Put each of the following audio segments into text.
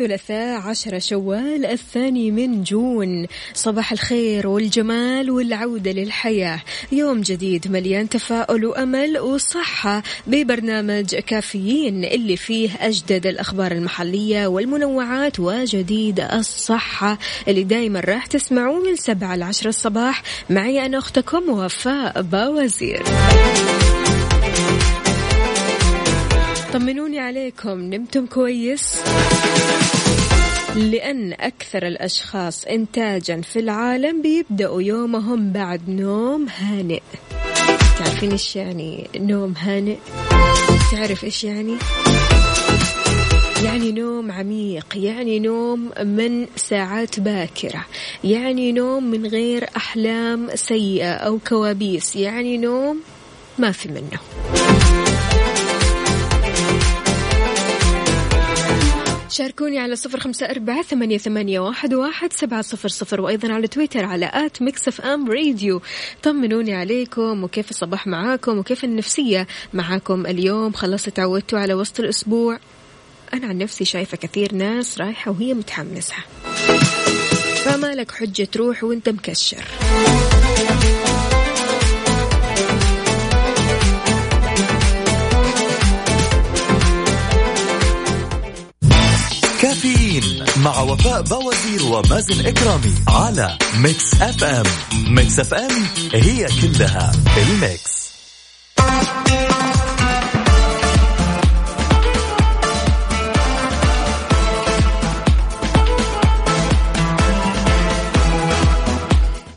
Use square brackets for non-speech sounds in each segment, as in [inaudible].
الثلاثاء عشر شوال الثاني من جون. صباح الخير والجمال والعودة للحياة. يوم جديد مليان تفاؤل وأمل وصحة ببرنامج كافيين اللي فيه أجدد الأخبار المحلية والمنوعات وجديد الصحة اللي دايما راح تسمعوه من سبعة لعشر الصباح. معي أنا أختكم وفاء باوزير. طمنوني عليكم. نمتم كويس؟ لأن أكثر الأشخاص إنتاجا في العالم بيبدأوا يومهم بعد نوم هانئ. تعرفين إيش يعني نوم هانئ؟ تعرف إيش يعني؟ يعني نوم عميق يعني نوم من ساعات باكرة يعني نوم من غير أحلام سيئة أو كوابيس يعني نوم ما في منه. شاركوني على صفر خمسة أربعة ثمانية, ثمانية واحد, واحد سبعة صفر صفر وأيضا على تويتر على at Mix FM Radio. طمنوني عليكم وكيف الصباح معاكم وكيف النفسية معاكم اليوم؟ خلاص تعودتوا على وسط الأسبوع. أنا عن نفسي شايفة كثير ناس رايحة وهي متحمسة. فما لك حجة تروح وانت مكشر. مع وفاء بوازير ومازن إكرامي على Mix FM. Mix FM هي كلها ال mix.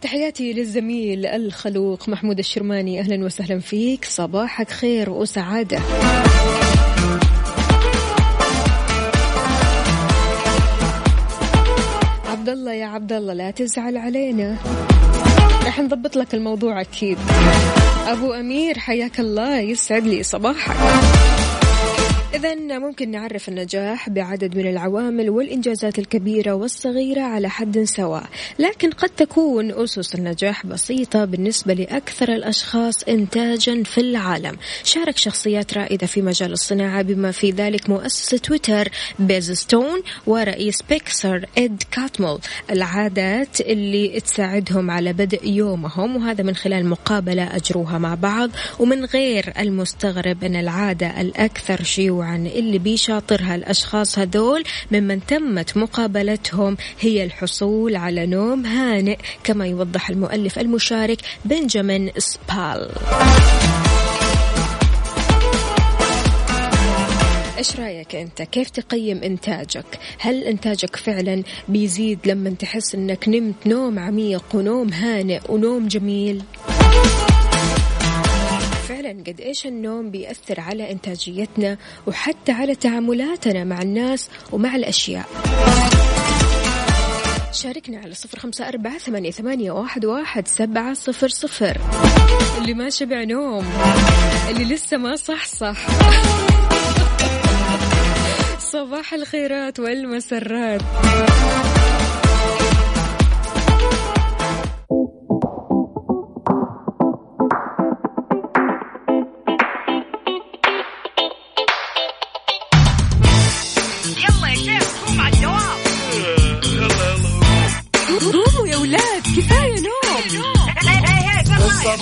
تحياتي للزميل الخلوق محمود الشرماني. أهلا وسهلا فيك. صباحك خير وسعادة. عبد الله يا عبد الله لا تزعل علينا. رح نضبط لك الموضوع أكيد. أبو أمير حياك الله يسعد لي صباحك. إذا ممكن نعرف النجاح بعدد من العوامل والإنجازات الكبيرة والصغيرة على حد سواء، لكن قد تكون أسس النجاح بسيطة بالنسبة لأكثر الأشخاص إنتاجا في العالم. شارك شخصيات رائدة في مجال الصناعة بما في ذلك مؤسس تويتر بيزستون ورئيس بيكسر إد كاتمول العادات اللي تساعدهم على بدء يومهم وهذا من خلال مقابلة أجروها مع بعض ومن غير المستغرب أن العادة الأكثر شيوعا اللي بيشاطرها الأشخاص هذول ممن تمت مقابلتهم هي الحصول على نوم هانئ كما يوضح المؤلف المشارك بنجامين سبال. إيش رأيك أنت؟ كيف تقيم إنتاجك؟ هل إنتاجك فعلا بيزيد لما تحس إنك نمت نوم عميق ونوم هانئ ونوم جميل؟ فعلا قد إيش النوم بيأثر على إنتاجيتنا وحتى على تعاملاتنا مع الناس ومع الأشياء. شاركنا على صفر خمسة أربعة ثمانية, ثمانية واحد, واحد سبعة صفر صفر. اللي ما شبع نوم اللي لسه ما صح صح. [laughs] صباح الخيرات والمسرات.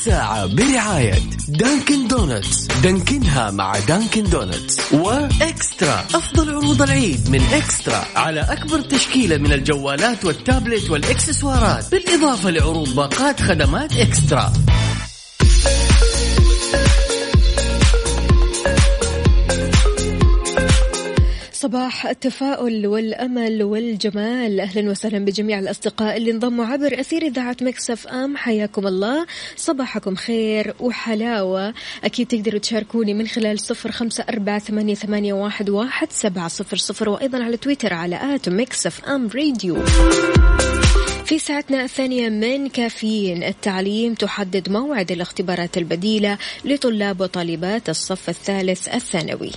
الساعة برعاية Dunkin' Donuts دانكنها مع Dunkin' Donuts و eXtra. أفضل عروض العيد من eXtra على أكبر تشكيلة من الجوالات والتابلت والإكسسوارات. بالإضافة لعروض باقات خدمات eXtra. صباح التفاؤل والأمل والجمال. أهلا وسهلا بجميع الأصدقاء اللي انضموا عبر أثير إذاعة Mix FM. حياكم الله. صباحكم خير وحلاوة. أكيد تقدروا تشاركوني من خلال صفر خمسة أربعة ثمانية, ثمانية واحد, واحد سبعة صفر صفر وأيضا على تويتر على at Mix FM Radio. في ساعتنا الثانية من كافيين. التعليم تحدد موعد الاختبارات البديلة لطلاب وطالبات الصف الثالث الثانوي.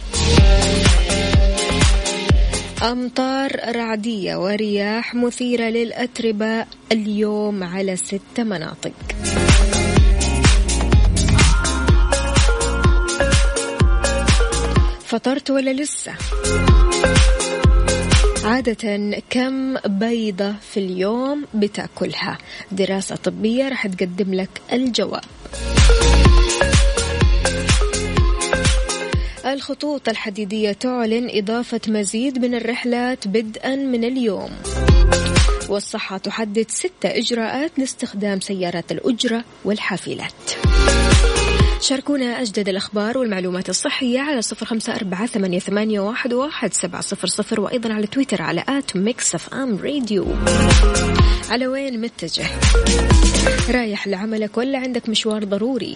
أمطار رعدية ورياح مثيرة للأتربة اليوم على ست مناطق فطرت ولا لسه؟ عادة كم بيضة في اليوم بتأكلها؟ دراسة طبية رح تقدم لك الجواب. الخطوط الحديدية تعلن إضافة مزيد من الرحلات بدءا من اليوم. والصحة تحدد ستة إجراءات لاستخدام سيارات الأجرة والحافلات. شاركونا أجدد الأخبار والمعلومات الصحية على صفر خمسة أربعة ثمانية, واحد سبعة صفر صفر وأيضا على تويتر على at Mix FM Radio. على وين متجه؟ رايح لعملك ولا عندك مشوار ضروري؟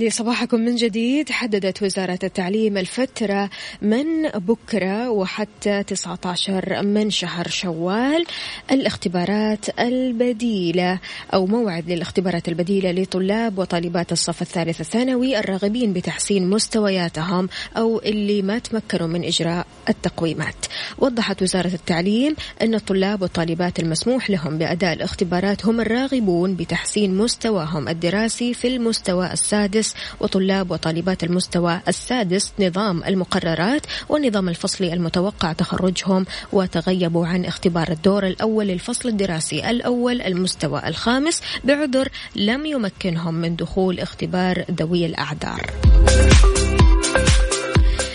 لي صباحكم من جديد حددت وزارة التعليم الفترة من بكرة وحتى 19 من شهر شوال الاختبارات البديلة أو موعد للاختبارات البديلة لطلاب وطالبات الصف الثالث الثانوي الراغبين بتحسين مستوياتهم أو اللي ما تمكنوا من إجراء التقويمات. وضحت وزارة التعليم أن الطلاب والطالبات المسموح لهم بأداء الاختبارات هم الراغبون بتحسين مستواهم الدراسي في المستوى السادس وطلاب وطالبات المستوى السادس نظام المقررات والنظام الفصلي المتوقع تخرجهم وتغيبوا عن اختبار الدور الأول للفصل الدراسي الأول المستوى الخامس بعذر لم يمكنهم من دخول اختبار ذوي الأعذار.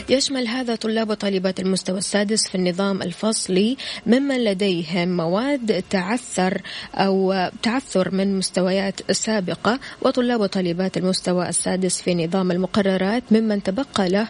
يشمل هذا طلاب وطالبات المستوى السادس في النظام الفصلي ممن لديهم مواد تعثر أو تعثر من مستويات سابقة وطلاب وطالبات المستوى السادس في نظام المقررات ممن تبقى له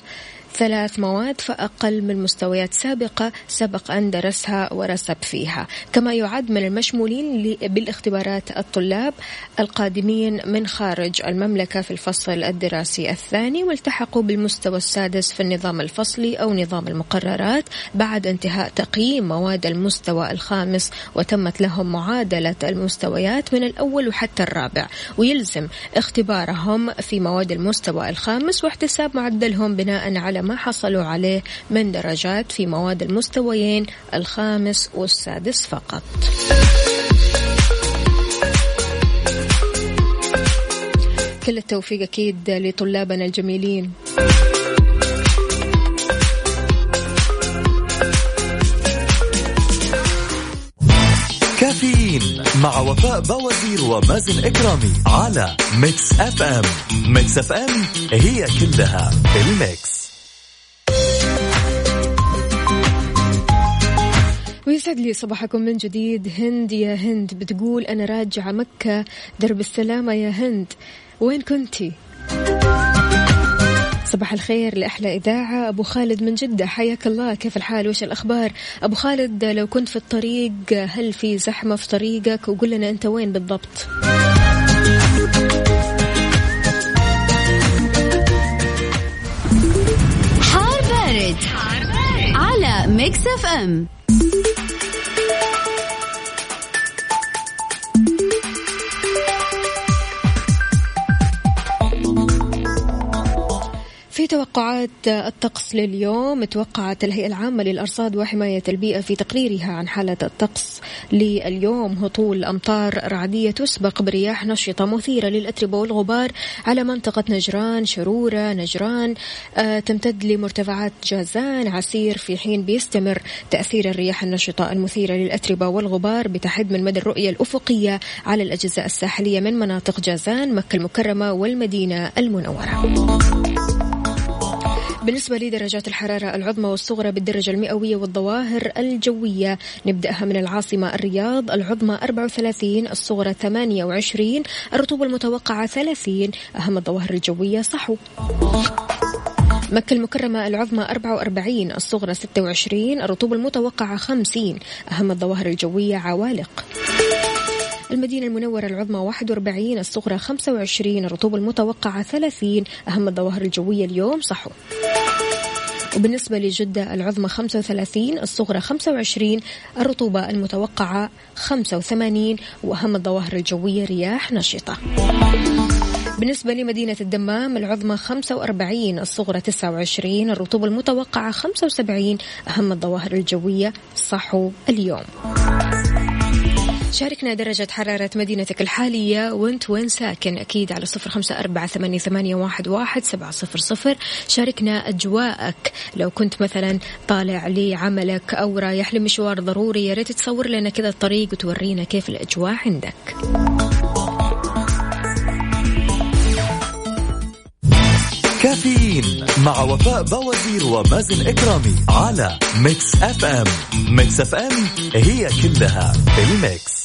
ثلاث مواد فأقل من مستويات سابقة سبق أن درسها ورسب فيها. كما يعد من المشمولين بالاختبارات الطلاب القادمين من خارج المملكة في الفصل الدراسي الثاني والتحقوا بالمستوى السادس في النظام الفصلي أو نظام المقررات بعد انتهاء تقييم مواد المستوى الخامس وتمت لهم معادلة المستويات من الأول وحتى الرابع. ويلزم اختبارهم في مواد المستوى الخامس واحتساب معدلهم بناء على ما حصلوا عليه من درجات في مواد المستويين الخامس والسادس فقط. كل التوفيق أكيد لطلابنا الجميلين. كافيين مع وفاء بوازير ومازن إكرامي على Mix FM Mix FM هي كلها ال mix ويسعد لي صباحكم من جديد. هند يا هند بتقول أنا راجعة مكة. درب السلامة يا هند. وين كنتي؟ صباح الخير لأحلى إذاعة. أبو خالد من جدة حياك الله. كيف الحال؟ وش الأخبار؟ أبو خالد لو كنت في الطريق هل في زحمة في طريقك؟ وقول لنا أنت وين بالضبط؟ حار بارد, حار بارد. على Mix FM. في توقعات الطقس لليوم؟ توقعت الهيئة العامة للأرصاد وحماية البيئة في تقريرها عن حالة الطقس لليوم. هطول أمطار رعدية تسبق برياح نشطة مثيرة للأتربة والغبار على منطقة نجران شرورة نجران. آه تمتد لمرتفعات جازان. عسير في حين بيستمر تأثير الرياح النشطة المثيرة للأتربة والغبار بتحد من مدى الرؤية الأفقية على الأجزاء الساحلية من مناطق جازان مكة المكرمة والمدينة المنورة. بالنسبة لدرجات الحرارة العظمى والصغرى بالدرجة المئوية والظواهر الجوية نبدأها من العاصمة الرياض العظمى 34 الصغرى 28 الرطوبة المتوقعة 30 أهم الظواهر الجوية صحو. مكة المكرمة العظمى 44 الصغرى 26 الرطوبة المتوقعة 50 أهم الظواهر الجوية عوالق. المدينة المنورة العظمى 41 الصغرى 25 الرطوبة المتوقعة 30 أهم الظواهر الجوية اليوم صحو. وبالنسبة لجدة العظمى 35 الصغرى 25 الرطوبة المتوقعة 85 وأهم الظواهر الجوية رياح نشطة. بالنسبة لمدينة الدمام العظمى 45 الصغرى 29 الرطوبة المتوقعة 75 أهم الظواهر الجوية صحو اليوم. شاركنا درجة حرارة مدينتك الحالية وانت وين ساكن؟ أكيد على صفر خمسة أربعة ثمانية, واحد, سبعة صفر صفر. شاركنا أجواءك. لو كنت مثلا طالع لعملك أو رايح لمشوار ضروري يا ريت تصور لنا كذا الطريق وتورينا كيف الأجواء عندك. كافيين مع وفاء بوازير ومازن إكرامي على Mix FM. Mix FM هي كلها ال mix.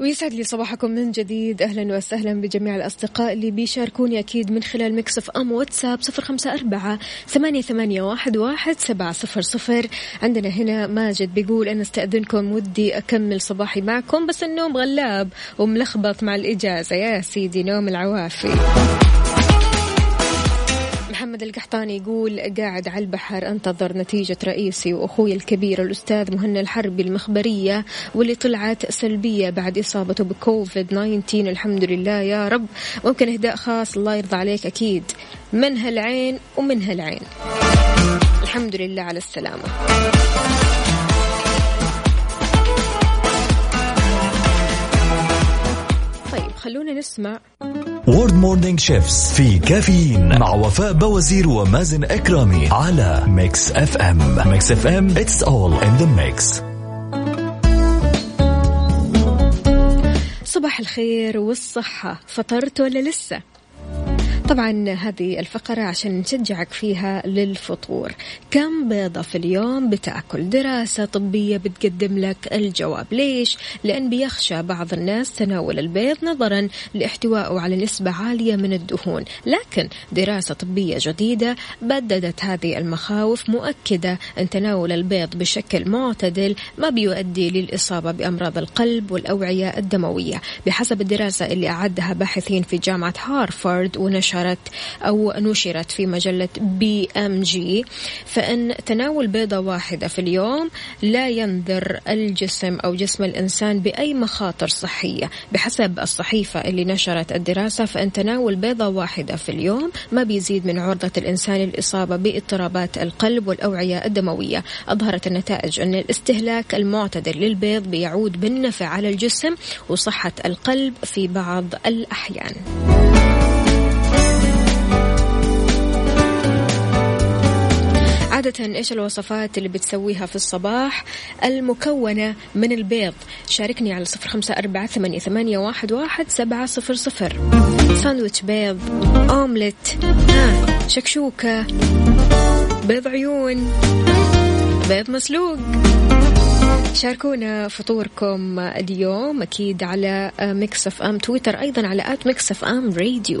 ويسعد لي صباحكم من جديد. أهلا وسهلا بجميع الأصدقاء اللي بيشاركوني أكيد من خلال Mix FM واتساب صفر خمسة أربعة ثمانية, ثمانية واحد, واحد سبعة صفر صفر. عندنا هنا ماجد بيقول أنا استأذنكم ودي أكمل صباحي معكم بس النوم غلاب وملخبط مع الإجازة. يا سيدي نوم العوافي. محمد القحطاني يقول قاعد على البحر أنتظر نتيجة رئيسي وأخوي الكبير الأستاذ مهنا الحربي المخبرية واللي طلعت سلبية بعد إصابته بكوفيد 19 الحمد لله يا رب. ممكن إهداء خاص الله يرضى عليك أكيد. من هالعين ومن هالعين. الحمد لله على السلامة. طيب خلونا نسمع word morning chefs في كافيين مع وفاء بوازير ومازن إكرامي على Mix FM Mix FM it's all in the mix صباح الخير والصحة. فطرت ولا لسه؟ طبعا هذه الفقرة عشان نشجعك فيها للفطور. كم بيضة في اليوم بتأكل؟ دراسة طبية بتقدم لك الجواب. ليش؟ لأن بيخشى بعض الناس تناول البيض نظرا لاحتوائه على نسبة عالية من الدهون. لكن دراسة طبية جديدة بددت هذه المخاوف مؤكدة أن تناول البيض بشكل معتدل ما بيؤدي للإصابة بأمراض القلب والأوعية الدموية. بحسب الدراسة اللي أعدها باحثين في جامعة هارفارد ونشر نشرت أو نشرت في مجلة بي أم جي فإن تناول بيضة واحدة في اليوم لا ينذر الجسم أو جسم الإنسان بأي مخاطر صحية. بحسب الصحيفة اللي نشرت الدراسة فإن تناول بيضة واحدة في اليوم ما بيزيد من عرضة الإنسان الإصابة باضطرابات القلب والأوعية الدموية. أظهرت النتائج أن الاستهلاك المعتدل للبيض بيعود بالنفع على الجسم وصحة القلب في بعض الأحيان. عادة إيش الوصفات اللي بتسويها في الصباح المكونة من البيض؟ شاركني على صفر خمسة أربعة ثمانية, واحد, واحد سبعة صفر صفر. ساندويتش بيض أومليت ها شكشوكة بيض عيون بيض مسلوق. شاركونا فطوركم اليوم أكيد على Mix FM تويتر أيضا على at Mix FM Radio.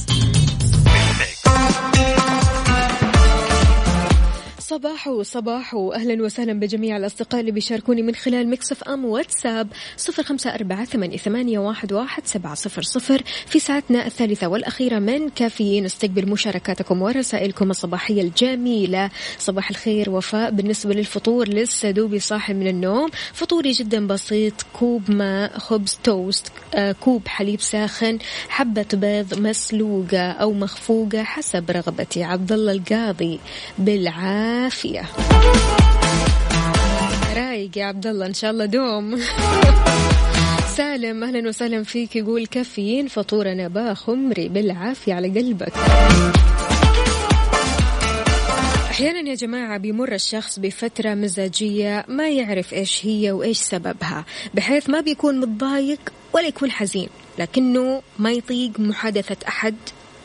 صباح صباح. أهلا وسهلا بجميع الأصدقاء اللي بيشاركوني من خلال Mix FM WhatsApp صفر خمسة أربعة ثمانية, ثمانية واحد, واحد سبعة صفر صفر في ساعتنا الثالثة والأخيرة من كافيين. استقبل مشاركاتكم ورسائلكم. الصباحية الجميلة. صباح الخير وفاء. بالنسبة للفطور لسه دوبي صاحي من النوم. فطوري جدا بسيط. كوب ماء خبز توست آه، كوب حليب ساخن حبة بيض مسلوقة أو مخفوقة حسب رغبتي. عبد الله القاضي بالعافية رايق يا عبد الله إن شاء الله دوم. [laughs] سالم أهلا وسهلا فيك. يقول كافيين فطور أنا خمري بالعافية على قلبك. أحيانا يا جماعة بيمر الشخص بفترة مزاجية ما يعرف إيش هي وإيش سببها بحيث ما بيكون متضايق ولا يكون حزين لكنه ما يطيق محادثة أحد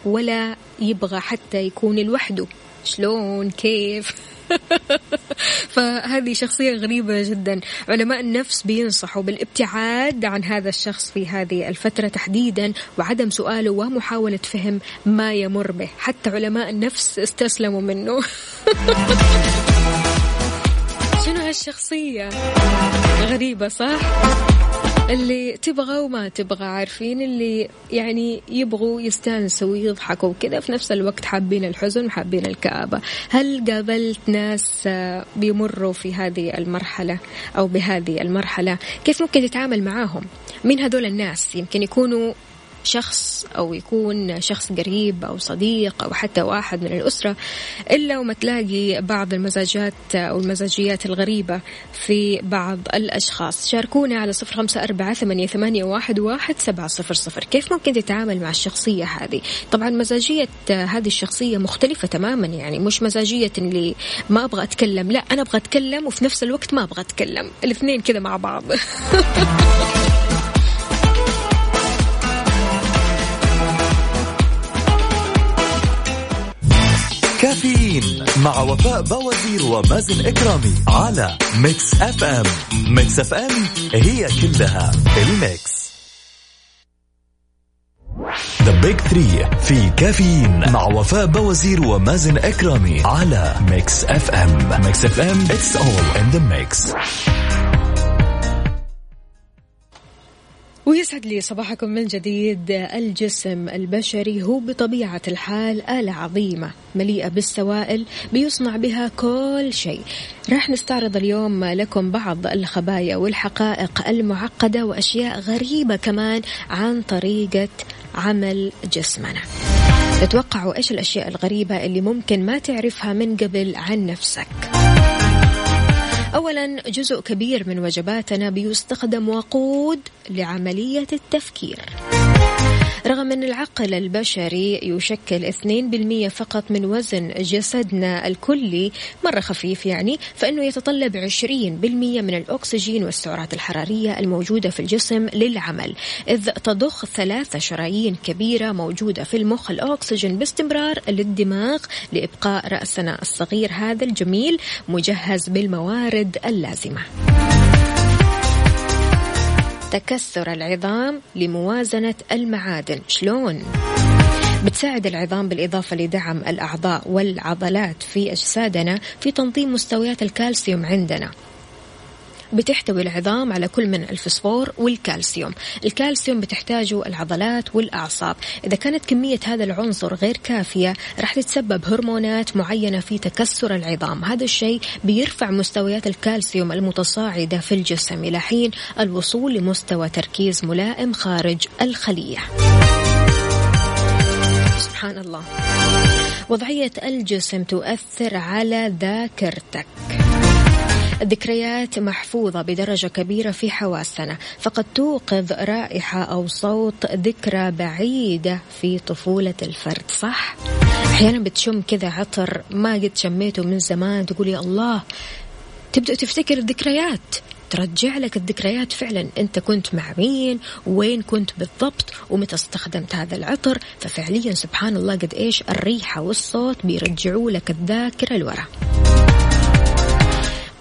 ولا يبغى حتى يكون لوحده. شلون؟ كيف؟ [laughs] فهذه شخصية غريبة جدا. علماء النفس بينصحوا بالابتعاد عن هذا الشخص في هذه الفترة تحديدا وعدم سؤاله ومحاولة فهم ما يمر به. حتى علماء النفس استسلموا منه. [laughs] شنو هالشخصية؟ غريبة صح؟ اللي تبغى وما تبغى عارفين؟ اللي يعني يبغوا يستانسوا ويضحكوا كذا في نفس الوقت حابين الحزن وحابين الكآبة. هل قابلت ناس بيمروا في هذه المرحلة أو بهذه المرحلة؟ كيف ممكن تتعامل معاهم؟ مين هذول الناس؟ يمكن يكونوا شخص أو يكون شخص قريب أو صديق أو حتى واحد من الأسرة إلا وما تلاقي بعض المزاجات أو المزاجيات الغريبة في بعض الأشخاص. شاركونا على صفر خمسة أربعة ثمانية, واحد, واحد سبعة صفر صفر. كيف ممكن تتعامل مع الشخصية هذه؟ طبعا مزاجية هذه الشخصية مختلفة تماما يعني مش مزاجية اللي ما أبغى أتكلم لا أنا أبغى أتكلم وفي نفس الوقت ما أبغى أتكلم. الاثنين كذا مع بعض. [laughs] مع وفاء بوازير ومازن إكرامي على Mix FM. Mix FM هي كلها ال mix. The Big Three في كافيين مع وفاء بوازير ومازن إكرامي على ميكس أف أم. Mix FM It's all in the mix. ويسعد لي صباحكم من جديد. الجسم البشري هو بطبيعة الحال آلة عظيمة مليئة بالسوائل بيصنع بها كل شيء. راح نستعرض اليوم لكم بعض الخبايا والحقائق المعقدة وأشياء غريبة كمان عن طريقة عمل جسمنا. تتوقعوا إيش الأشياء الغريبة اللي ممكن ما تعرفها من قبل عن نفسك؟ أولا جزء كبير من وجباتنا بيستخدم وقود لعملية التفكير. رغم أن العقل البشري يشكل 2% فقط من وزن جسدنا الكلي مرة خفيف يعني فإنه يتطلب 20% من الأكسجين والسعرات الحرارية الموجودة في الجسم للعمل إذ تضخ ثلاث شرايين كبيرة موجودة في المخ الأكسجين باستمرار للدماغ لإبقاء رأسنا الصغير هذا الجميل مجهز بالموارد اللازمة. تكسر العظام لموازنة المعادن شلون؟ بتساعد العظام بالإضافة لدعم الأعضاء والعضلات في أجسادنا في تنظيم مستويات الكالسيوم عندنا بتحتوي العظام على كل من الفسفور والكالسيوم. الكالسيوم بتحتاجه العضلات والأعصاب. إذا كانت كمية هذا العنصر غير كافية راح تتسبب هرمونات معينة في تكسر العظام. هذا الشيء بيرفع مستويات الكالسيوم المتصاعدة في الجسم. إلى حين الوصول لمستوى تركيز ملائم خارج الخلية. سبحان الله. وضعية الجسم تؤثر على ذاكرتك. الذكريات محفوظة بدرجة كبيرة في حواسنا. فقد توقظ رائحة أو صوت ذكرى بعيدة في طفولة الفرد صح؟ أحيانا بتشم كذا عطر ما قد شميته من زمان تقول يا الله تبدأ تفتكر الذكريات ترجع لك الذكريات فعلا. أنت كنت مع مين؟ وين كنت بالضبط؟ ومتى استخدمت هذا العطر؟ ففعليا سبحان الله قد إيش؟ الريحة والصوت بيرجعوا لك الذاكرة لورا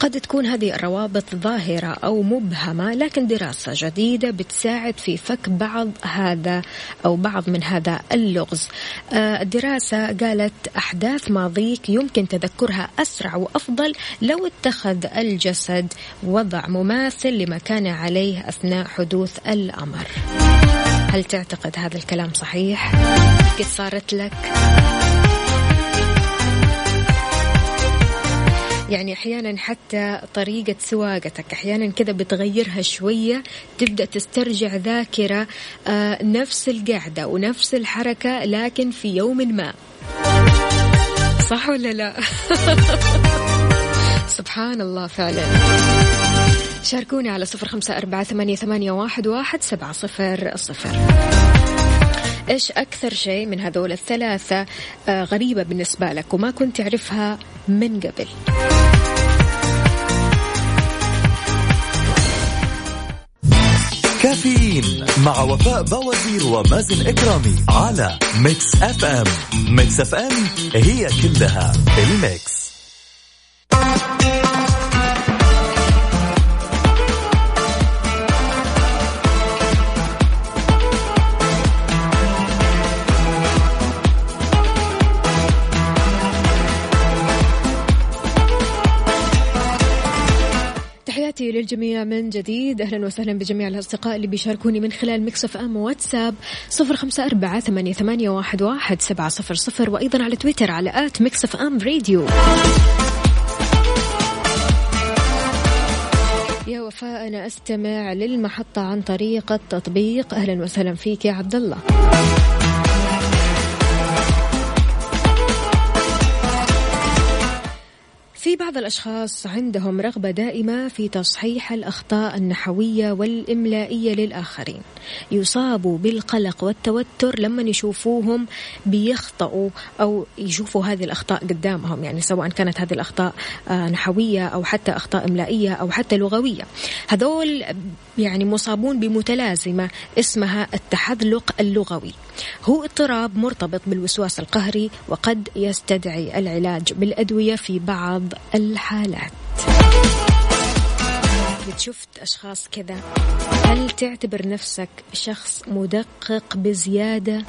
قد تكون هذه الروابط ظاهرة أو مبهمة لكن دراسة جديدة بتساعد في فك بعض هذا أو بعض من هذا اللغز آه، الدراسة قالت أحداث ماضيك يمكن تذكرها أسرع وأفضل لو اتخذ الجسد وضع مماثل لما كان عليه أثناء حدوث الأمر هل تعتقد هذا الكلام صحيح؟ قد صارت لك؟ يعني أحيانا حتى طريقة سواقتك أحيانا كذا بتغيرها شوية تبدأ تسترجع ذاكرة آه، نفس القعدة ونفس الحركة لكن في يوم ما. صح ولا لا؟ [laughs] سبحان الله فعلا. شاركوني على صفر خمسة أربعة ثمانية, ثمانية واحد, واحد سبعة صفر صفر. إيش أكثر شيء من هذول الثلاثة آه، غريبة بالنسبة لك وما كنت تعرفها من قبل؟ كافيين مع وفاء بوازير ومازن إكرامي على Mix FM. Mix FM هي كلها ال mix. للجميع من جديد. أهلا وسهلا بجميع الأصدقاء اللي بيشاركوني من خلال Mix FM WhatsApp صفر خمسة أربعة ثمانية, واحد سبعة صفر صفر وأيضا على تويتر على آت مكسف أم راديو. يا وفاء أنا أستمع للمحطة عن طريق التطبيق. أهلا وسهلا فيك يا عبد الله في بعض الأشخاص عندهم رغبة دائمة في تصحيح الأخطاء النحوية والإملائية للآخرين. يصابوا بالقلق والتوتر لما يشوفوهم بيخطئوا أو يشوفوا هذه الأخطاء قدامهم يعني سواء كانت هذه الأخطاء آه، نحوية أو حتى أخطاء إملائية أو حتى لغوية. هذول يعني مصابون بمتلازمة اسمها التحذلق اللغوي. هو اضطراب مرتبط بالوسواس القهري وقد يستدعي العلاج بالأدوية في بعض الحالات. شفت أشخاص كذا؟ هل تعتبر نفسك شخص مدقق بزيادة؟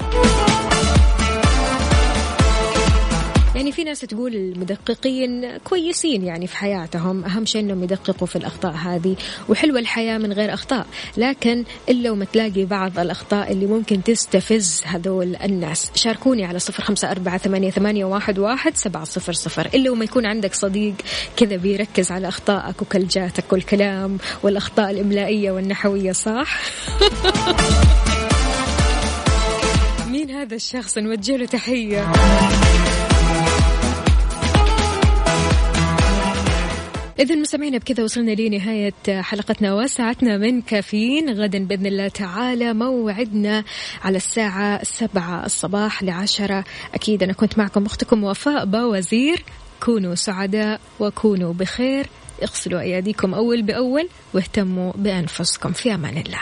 يعني في ناس تقول المدققين كويسين يعني في حياتهم. أهم شيء أنهم يدققوا في الأخطاء هذه وحلوة الحياة من غير أخطاء. لكن إلا وما تلاقي بعض الأخطاء اللي ممكن تستفز هذول الناس. شاركوني على صفر خمسة أربعة ثمانية, ثمانية واحد, واحد سبعة صفر صفر. إلا وما يكون عندك صديق كذا بيركز على أخطائك وكلجاتك والكلام والأخطاء الإملائية والنحوية صح؟ [laughs] مين هذا الشخص؟ نوجه له تحية. إذا مستمعينا بكذا وصلنا لنهاية حلقتنا وساعتنا من كافيين. غدا بإذن الله تعالى موعدنا على الساعة سبعة الصباح لعشرة. أكيد أنا كنت معكم أختكم وفاء باوزير. كونوا سعداء وكونوا بخير. اغسلوا أياديكم أول بأول واهتموا بأنفسكم. في أمان الله.